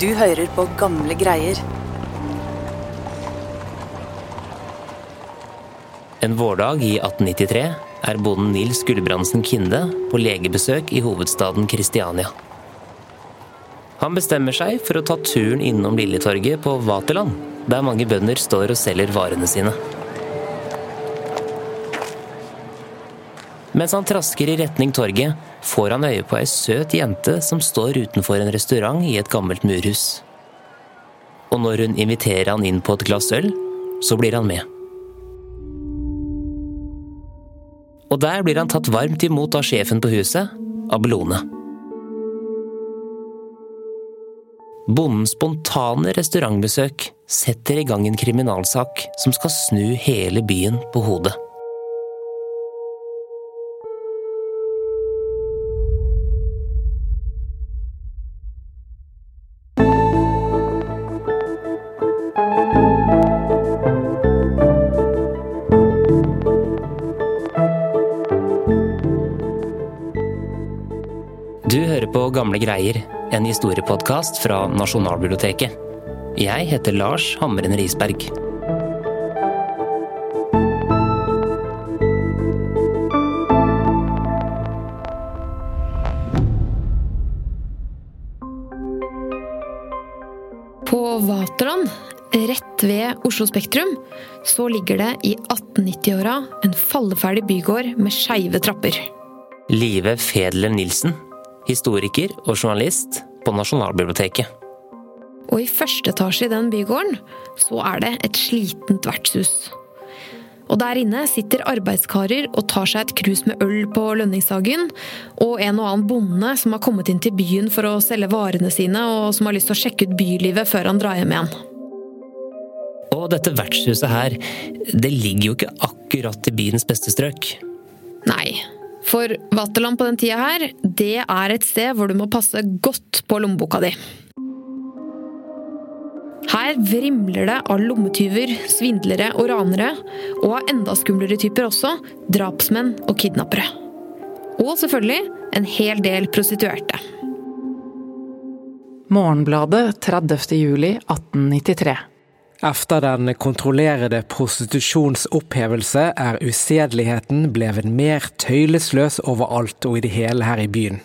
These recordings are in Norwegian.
Du hører på gamle greier. En vårdag i 1893 er bonden Nils Gulbrandsen Kinde på legebesøk i hovedstaden Kristiania. Han bestemmer seg for å ta turen innom Lilletorget på Vaterland, der mange bønder står og selger varene sine. Mens han trasker i retning torget, får han øye på ei søt jente som står utenfor en restaurant i et gammelt murhus. Og når hun inviterer han inn på et glass øl, så blir han med. Og der blir han tatt varmt imot av sjefen på huset, Abelone. Bondens spontane restaurantbesøk setter i gang en kriminalsak som skal snu hele byen på hodet. Greier, en historiepodkast fra Nasjonalbiblioteket. Jeg heter Lars Hamren Risberg. På Vaterland, rett ved Oslo Spektrum, så ligger det i 1890-åra en falleferdig bygård med skeive trapper. Live Fedler Nilsen, historiker og journalist på Nasjonalbiblioteket. Og i første etasje i den bygården så er det et slitent vertshus. Og der inne sitter arbeidskarer og tar seg et krus med øl på lønningsdagen, og en og annen bonde som har kommet inn til byen for å selge varene sine, og som har lyst til å sjekke ut bylivet før han drar hjem igjen. Og dette vertshuset her, det ligger jo ikke akkurat i byens beste strøk. Nei, for Vaterland på den tida her, det er et sted hvor du må passe godt på lommeboka di. Her vrimler det av lommetyver, svindlere og ranere, og av enda skumlere typer også, drapsmenn og kidnappere. Og selvfølgelig en hel del prostituerte. Morgenbladet 30. juli 1893. Efter den kontrollerede prostitusjonsopphevelse er usedeligheten blevet mer tøylesløs overalt og i det hele her i byen.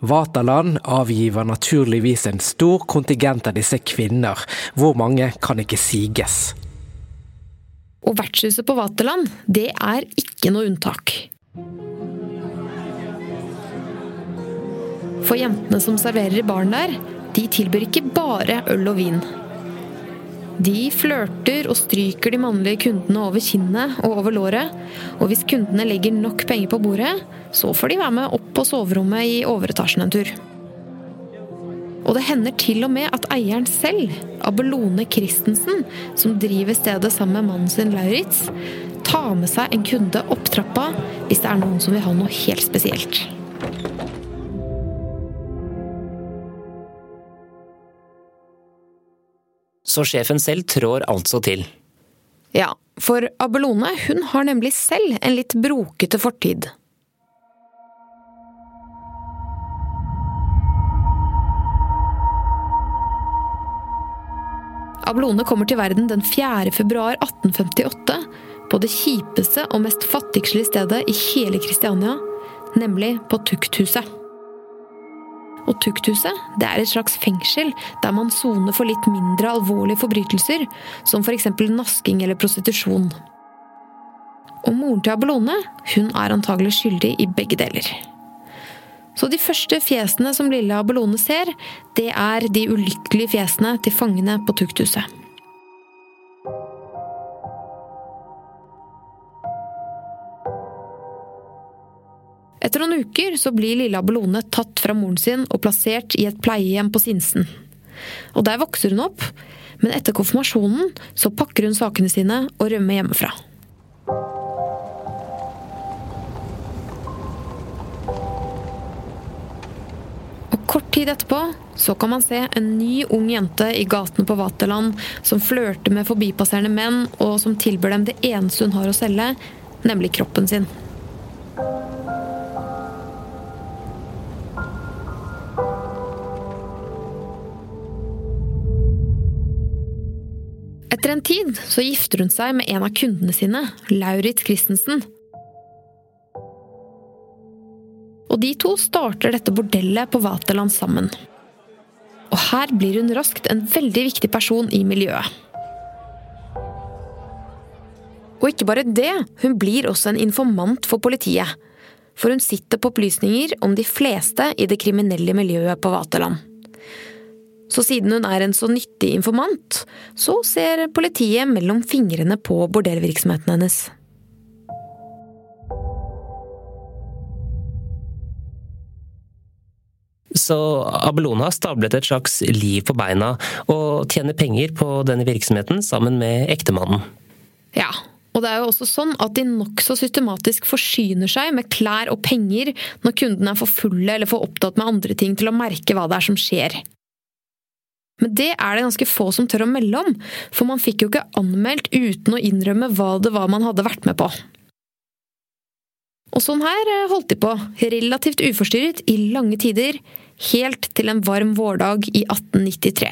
Vaterland avgiver naturligvis en stor kontingent av disse kvinner, hvor mange kan ikke siges. Og vertshuset på Vaterland, det er ikke noe unntak. For jentene som serverer i baren der, de tilbyr ikke bare øl og vin. De flørter og stryker de mannlige kundene over kinnet og over låret, og hvis kundene legger nok penger på bordet, så får de være med opp på soverommet i overetasjen en tur. Og det hender til og med at eieren selv, Abelone Christensen, som driver stedet sammen med mannen sin Lauritz, tar med seg en kunde opp trappa hvis det er noen som vil ha noe helt spesielt. Så sjefen selv trår altså til. Ja, for Abelone hun har nemlig selv en litt brokete fortid. Abelone kommer til verden den 4. februar 1858 på det kjipeste og mest fattigslige stedet i hele Kristiania, nemlig på Tukthuset. Og Tukthuset det er et slags fengsel der man soner for litt mindre alvorlige forbrytelser, som f.eks. nasking eller prostitusjon. Og moren til Abelone hun er antagelig skyldig i begge deler. Så de første fjesene som lille Abelone ser, det er de ulykkelige fjesene til fangene på Tukthuset. Etter noen uker så blir lille Abelone tatt fra moren sin og plassert i et pleiehjem på Sinsen. Og der vokser hun opp, men etter konfirmasjonen så pakker hun sakene sine og rømmer hjemmefra. Og kort tid etterpå så kan man se en ny ung jente i gatene på Vaterland som flørter med forbipasserende menn, og som tilbyr dem det eneste hun har å selge, nemlig kroppen sin. Etter en tid så gifter hun seg med en av kundene sine, Lauritz Christensen. Og de to starter dette bordellet på Vaterland sammen. Og her blir hun raskt en veldig viktig person i miljøet. Og ikke bare det, hun blir også en informant for politiet. For hun sitter på opplysninger om de fleste i det kriminelle miljøet på Vaterland. Så siden hun er en så nyttig informant, så ser politiet mellom fingrene på bordellvirksomheten hennes. Så Abelone har stablet et slags liv på beina og tjener penger på denne virksomheten sammen med ektemannen. Ja, og det er jo også sånn at de nokså systematisk forsyner seg med klær og penger når kundene er for fulle eller for opptatt med andre ting til å merke hva det er som skjer. Men det er det ganske få som tør å melde om, for man fikk jo ikke anmeldt uten å innrømme hva det var man hadde vært med på. Og sånn her eh, holdt de på, relativt uforstyrret, i lange tider, helt til en varm vårdag i 1893.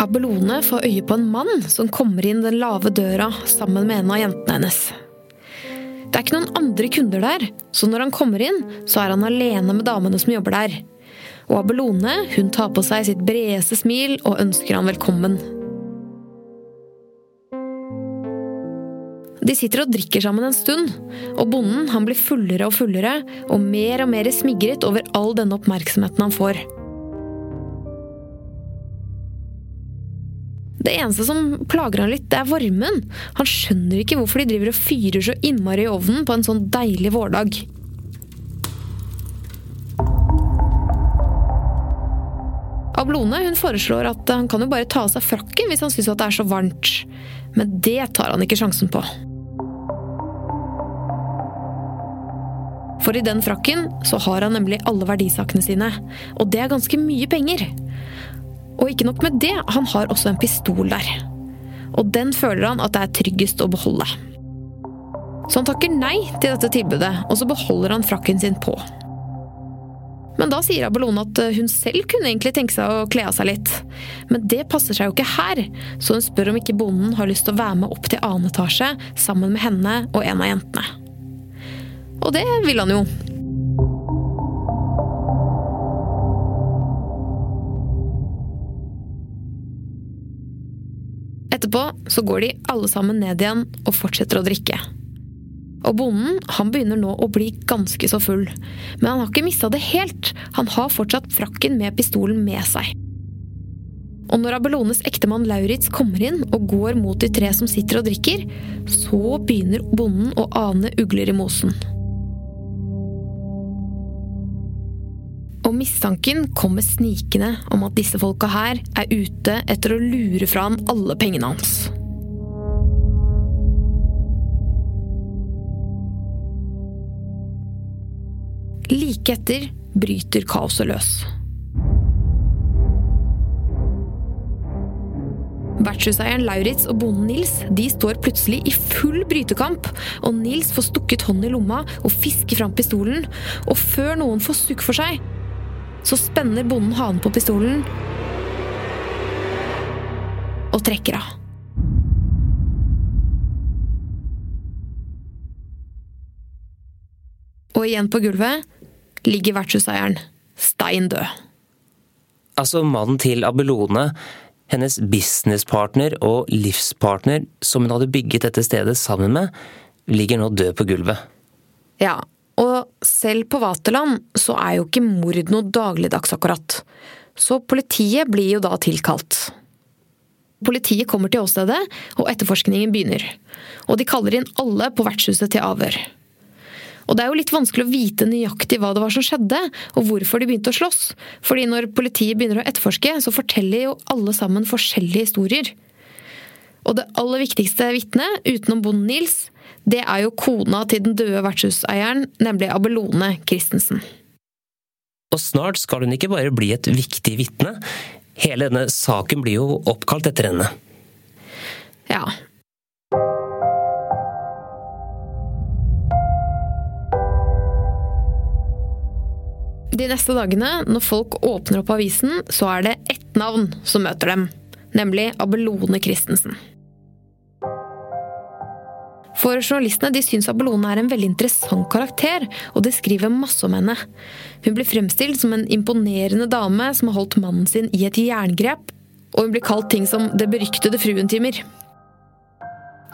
Abelone får øye på en mann som kommer inn den lave døra sammen med en av jentene hennes. Det er ikke noen andre kunder der, så når han kommer inn, så er han alene med damene som jobber der. Og Abelone hun tar på seg sitt bredeste smil og ønsker han velkommen. De sitter og drikker sammen en stund, og bonden han blir fullere og fullere og mer og mer smigret over all denne oppmerksomheten han får. Det eneste som plager han litt, det er varmen. Han skjønner ikke hvorfor de driver og fyrer så innmari i ovnen på en sånn deilig vårdag. Ablone hun foreslår at han kan jo bare ta av seg frakken hvis han syns det er så varmt. Men det tar han ikke sjansen på. For i den frakken så har han nemlig alle verdisakene sine. Og det er ganske mye penger. Og ikke nok med det, han har også en pistol der. Og den føler han at det er tryggest å beholde. Så han takker nei til dette tilbudet, og så beholder han frakken sin på. Men da sier Abelone at hun selv kunne egentlig tenke seg å kle av seg litt. Men det passer seg jo ikke her, så hun spør om ikke bonden har lyst til å være med opp til annen etasje sammen med henne og en av jentene. Og det vil han jo. Etterpå så går de alle sammen ned igjen og fortsetter å drikke. Og bonden han begynner nå å bli ganske så full, men han har ikke mista det helt. Han har fortsatt frakken med pistolen med seg. Og når Abelones ektemann Lauritz kommer inn og går mot de tre som sitter og drikker, så begynner bonden å ane ugler i mosen. Og mistanken kommer snikende om at disse folka her er ute etter å lure fra han alle pengene hans. Like etter bryter kaoset løs. Vertshuseieren Lauritz og bonden Nils de står plutselig i full brytekamp. og Nils får stukket hånden i lomma og fisker fram pistolen. Og før noen får sukk for seg, så spenner bonden hanen på pistolen og trekker av. Og igjen på gulvet ligger vertshuseieren stein død. Altså mannen til Abelone, hennes businesspartner og livspartner som hun hadde bygget dette stedet sammen med, ligger nå død på gulvet. Ja, og selv på Vaterland så er jo ikke mord noe dagligdags akkurat. Så politiet blir jo da tilkalt. Politiet kommer til åstedet, og etterforskningen begynner. Og de kaller inn alle på vertshuset til avhør. Og det er jo litt vanskelig å vite nøyaktig hva det var som skjedde, og hvorfor de begynte å slåss. Fordi når politiet begynner å etterforske, så forteller jo alle sammen forskjellige historier. Og det aller viktigste vitnet, utenom bonden Nils, det er jo kona til den døde vertshuseieren, nemlig Abelone Christensen. Og snart skal hun ikke bare bli et viktig vitne, hele denne saken blir jo oppkalt etter henne. Ja. De neste dagene, når folk åpner opp avisen, så er det ett navn som møter dem. Nemlig Abelone Christensen. For journalistene de syns Abelone er en veldig interessant karakter, og det skriver masse om henne. Hun blir fremstilt som en imponerende dame som har holdt mannen sin i et jerngrep, og hun blir kalt ting som 'det beryktede fruentimer'.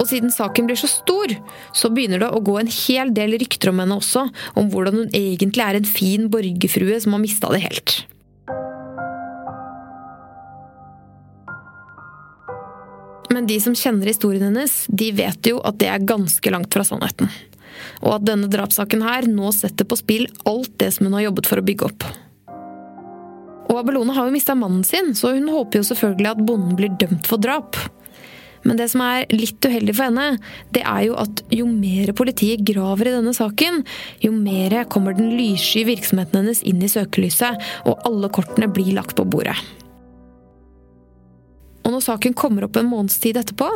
Og siden saken blir så stor, så begynner det å gå en hel del rykter om henne også, om hvordan hun egentlig er en fin borgerfrue som har mista det helt. Men de som kjenner historien hennes, de vet jo at det er ganske langt fra sannheten. Og at denne drapssaken her nå setter på spill alt det som hun har jobbet for å bygge opp. Og Abelone har jo mista mannen sin, så hun håper jo selvfølgelig at bonden blir dømt for drap. Men det som er litt uheldig for henne, det er jo at jo mer politiet graver i denne saken, jo mer kommer den lyssky virksomheten hennes inn i søkelyset, og alle kortene blir lagt på bordet. Og når saken kommer opp en måneds tid etterpå,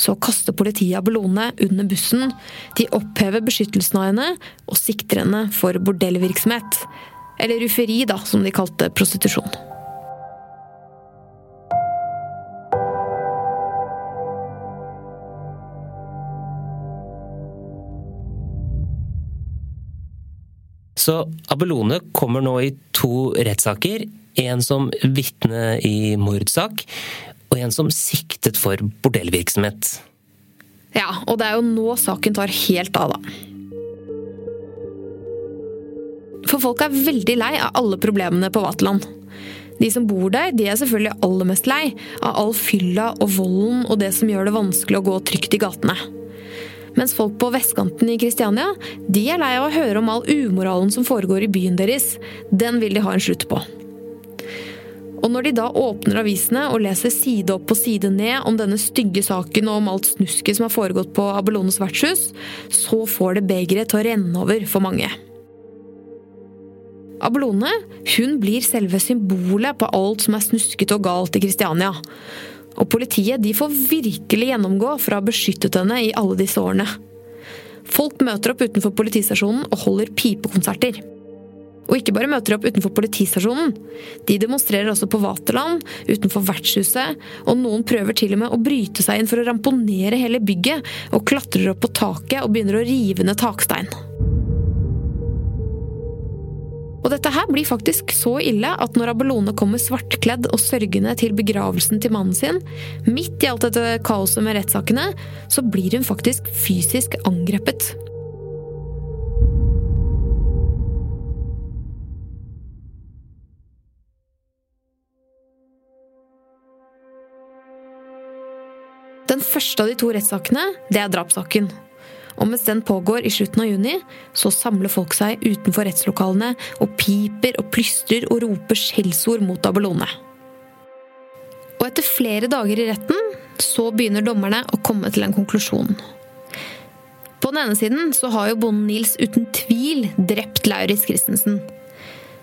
så kaster politiet Abelone under bussen. De opphever beskyttelsen av henne og sikter henne for bordellvirksomhet. Eller rufferi, da, som de kalte prostitusjon. Så Abelone kommer nå i to rettssaker. En som vitne i mordsak, en som siktet for bordellvirksomhet. Ja, og det er jo nå saken tar helt av, da. For folk er veldig lei av alle problemene på Vaterland. De som bor der, de er selvfølgelig aller mest lei av all fylla og volden og det som gjør det vanskelig å gå trygt i gatene. Mens folk på vestkanten i Kristiania, de er lei av å høre om all umoralen som foregår i byen deres. Den vil de ha en slutt på. Og når de da åpner avisene og leser side opp og side ned om denne stygge saken og om alt snusket som har foregått på Abelones vertshus, så får det begeret til å renne over for mange. Abelone hun blir selve symbolet på alt som er snuskete og galt i Kristiania. Og politiet de får virkelig gjennomgå for å ha beskyttet henne i alle disse årene. Folk møter opp utenfor politistasjonen og holder pipekonserter. Og ikke bare møter opp utenfor politistasjonen. De demonstrerer også på Vaterland, utenfor vertshuset, og noen prøver til og med å bryte seg inn for å ramponere hele bygget, og klatrer opp på taket og begynner å rive ned takstein. Og dette her blir faktisk så ille at når Abelone kommer svartkledd og sørgende til begravelsen til mannen sin, midt i alt dette kaoset med rettssakene, så blir hun faktisk fysisk angrepet. Første av de to rettssakene, det er drapssaken. Og mens den pågår i slutten av juni, så samler folk seg utenfor rettslokalene og piper og plystrer og roper skjellsord mot Abelone. Og etter flere dager i retten så begynner dommerne å komme til en konklusjon. På den ene siden så har jo bonden Nils uten tvil drept Lauritz Christensen.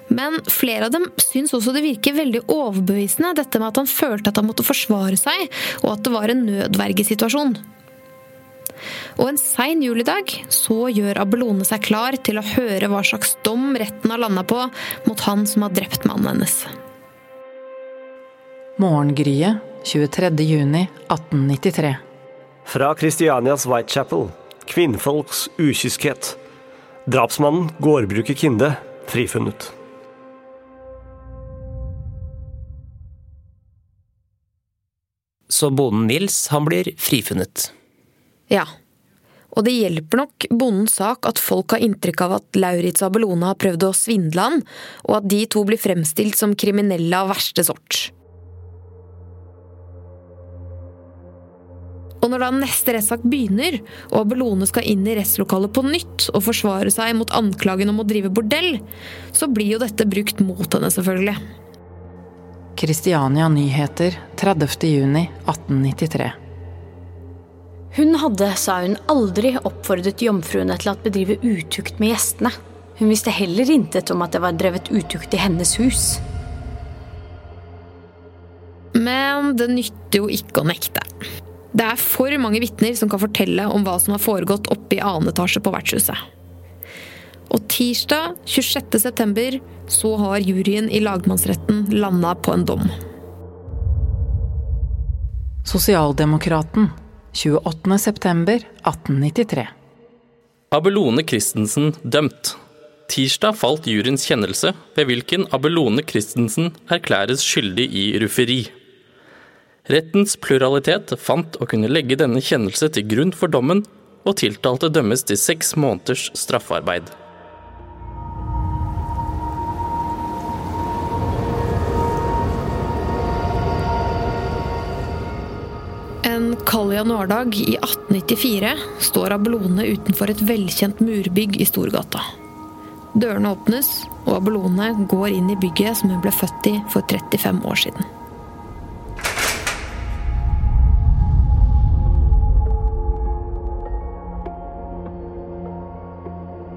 Men flere av dem syns også det virker veldig overbevisende, dette med at han følte at han måtte forsvare seg, og at det var en nødvergesituasjon. Og en sein julidag så gjør Abelone seg klar til å høre hva slags dom retten har landa på mot han som har drept mannen hennes. Morgengryet 23.6.1893. Fra Kristianias Whitechapel. Kvinnfolks ukyskhet. Drapsmannen, gårdbruker Kinde, frifunnet. Så bonden Nils, han blir frifunnet. Ja. Og det hjelper nok bondens sak at folk har inntrykk av at Lauritz Abelone har prøvd å svindle han, og at de to blir fremstilt som kriminelle av verste sort. Og når da neste rettssak begynner, og Abelone skal inn i rettslokalet på nytt og forsvare seg mot anklagen om å drive bordell, så blir jo dette brukt mot henne, selvfølgelig. Kristiania Nyheter 30.6.1893. Hun hadde, sa hun, aldri oppfordret jomfruene til å bedrive utukt med gjestene. Hun visste heller intet om at det var drevet utukt i hennes hus. Men det nytter jo ikke å nekte. Det er for mange vitner som kan fortelle om hva som har foregått oppe i annen etasje på vertshuset. Og tirsdag 26. september så har juryen i lagmannsretten landa på en dom. Sosialdemokraten 28. september 1893. Abelone Christensen dømt. Tirsdag falt juryens kjennelse, ved hvilken Abelone Christensen erklæres skyldig i rufferi. Rettens pluralitet fant å kunne legge denne kjennelse til grunn for dommen, og tiltalte dømmes til seks måneders straffarbeid. Kald januardag i 1894 står Abelone utenfor et velkjent murbygg i Storgata. Dørene åpnes, og Abelone går inn i bygget som hun ble født i for 35 år siden.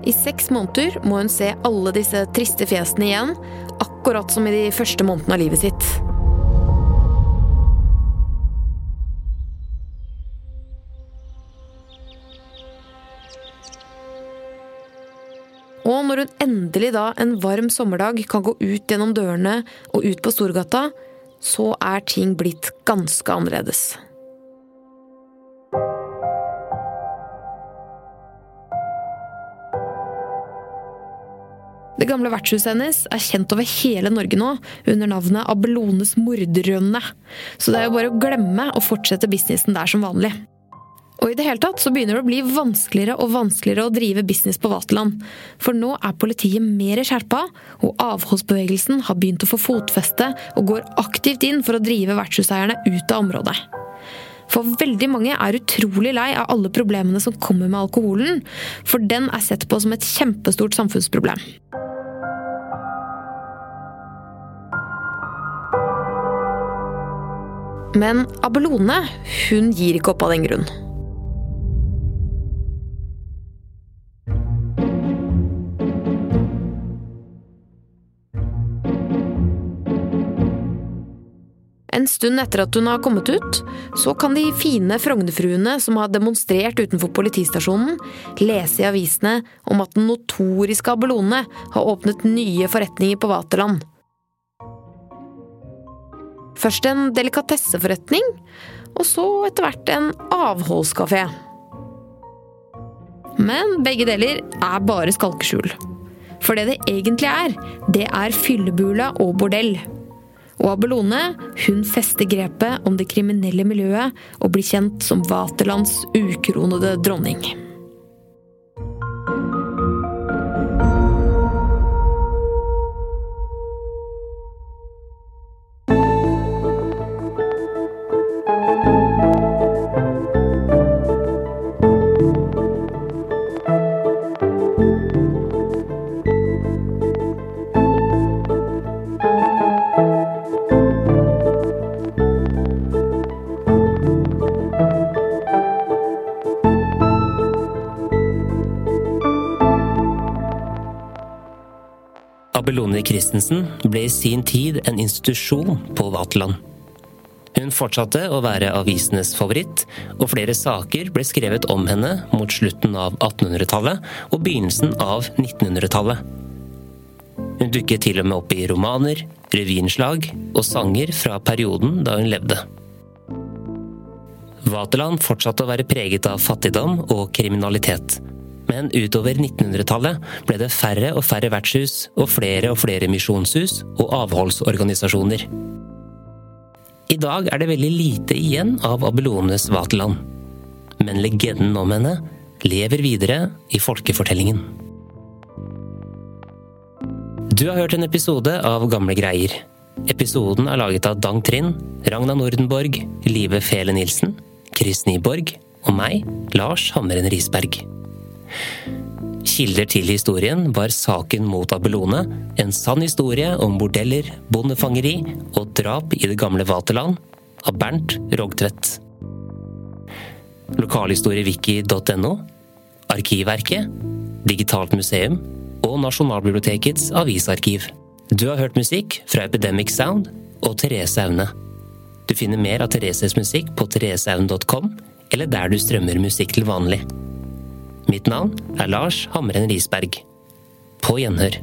I seks måneder må hun se alle disse triste fjesene igjen, akkurat som i de første månedene av livet sitt. Når hun endelig da en varm sommerdag kan gå ut gjennom dørene og ut på Storgata, så er ting blitt ganske annerledes. Det gamle vertshuset hennes er kjent over hele Norge nå under navnet Abelones morderrønne, så det er jo bare å glemme å fortsette businessen der som vanlig. Og i det hele tatt så begynner det å bli vanskeligere og vanskeligere å drive business på Vaterland. For nå er politiet mer skjerpa, og avholdsbevegelsen har begynt å få fotfeste og går aktivt inn for å drive vertshuseierne ut av området. For veldig mange er utrolig lei av alle problemene som kommer med alkoholen, for den er sett på som et kjempestort samfunnsproblem. Men Abelone hun gir ikke opp av den grunn. En stund etter at hun har kommet ut, så kan de fine Frognerfruene som har demonstrert utenfor politistasjonen, lese i avisene om at den notoriske Abelone har åpnet nye forretninger på Vaterland. Først en delikatesseforretning, og så etter hvert en avholdskafé. Men begge deler er bare skalkeskjul. For det det egentlig er, det er fyllebula og bordell. Og Abelone hun fester grepet om det kriminelle miljøet og blir kjent som Vaterlands ukronede dronning. Christensen ble i sin tid en institusjon på Vaterland. Hun fortsatte å være avisenes favoritt, og flere saker ble skrevet om henne mot slutten av 1800-tallet og begynnelsen av 1900-tallet. Hun dukket til og med opp i romaner, revyinnslag og sanger fra perioden da hun levde. Vaterland fortsatte å være preget av fattigdom og kriminalitet. Men utover 1900-tallet ble det færre og færre vertshus og flere og flere misjonshus og avholdsorganisasjoner. I dag er det veldig lite igjen av Abelones Vaterland. Men legenden om henne lever videre i folkefortellingen. Du har hørt en episode av Gamle greier. Episoden er laget av Dang Trind, Ragna Nordenborg, Live Fele Nilsen, Chris Nyborg og meg, Lars Hammeren Risberg. Kilder til historien var saken mot Abelone, en sann historie om bordeller, bondefangeri og drap i det gamle Vaterland, av Bernt Rogtvedt. Lokalhistoriewiki.no, Arkivverket, Digitalt museum og Nasjonalbibliotekets avisarkiv. Du har hørt musikk fra Epidemic Sound og Therese Aune. Du finner mer av Thereses musikk på thereseaune.com, eller der du strømmer musikk til vanlig. Mitt navn er Lars Hamren Risberg. På gjenhør.